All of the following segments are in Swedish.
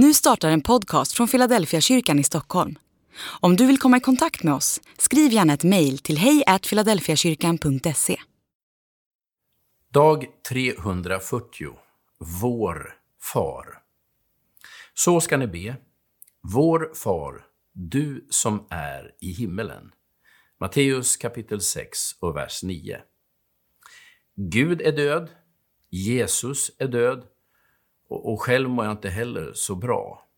Nu startar en podcast från Philadelphia kyrkan i Stockholm. Om du vill komma i kontakt med oss, skriv gärna ett mejl till hejfiladelfiakyrkan.se. Dag 340. Vår far. Så ska ni be. Vår far, du som är i himmelen. Matteus kapitel 6 och vers 9. Gud är död, Jesus är död och, och själv mår jag inte heller så bra.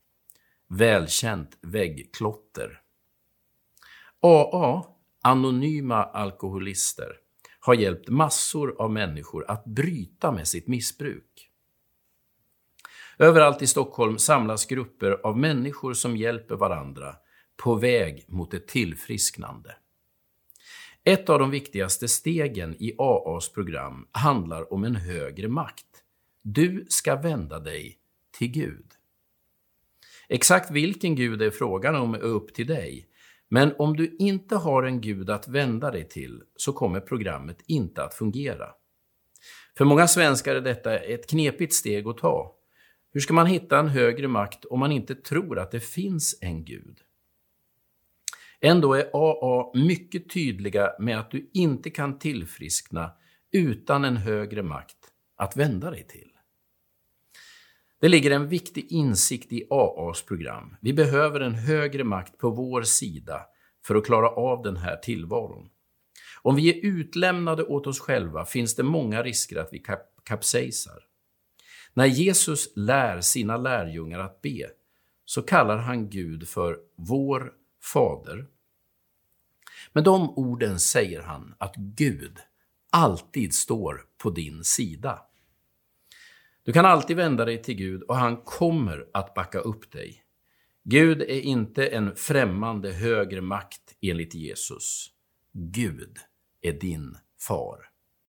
Välkänt väggklotter. AA, anonyma alkoholister, har hjälpt massor av människor att bryta med sitt missbruk. Överallt i Stockholm samlas grupper av människor som hjälper varandra på väg mot ett tillfrisknande. Ett av de viktigaste stegen i AAs program handlar om en högre makt. Du ska vända dig till Gud. Exakt vilken Gud det är frågan om är upp till dig. Men om du inte har en Gud att vända dig till så kommer programmet inte att fungera. För många svenskar är detta ett knepigt steg att ta. Hur ska man hitta en högre makt om man inte tror att det finns en Gud? Ändå är AA mycket tydliga med att du inte kan tillfriskna utan en högre makt att vända dig till. Det ligger en viktig insikt i AAs program. Vi behöver en högre makt på vår sida för att klara av den här tillvaron. Om vi är utlämnade åt oss själva finns det många risker att vi kap kapsejsar. När Jesus lär sina lärjungar att be så kallar han Gud för vår fader. Med de orden säger han att Gud alltid står på din sida. Du kan alltid vända dig till Gud och han kommer att backa upp dig. Gud är inte en främmande högre makt enligt Jesus. Gud är din far.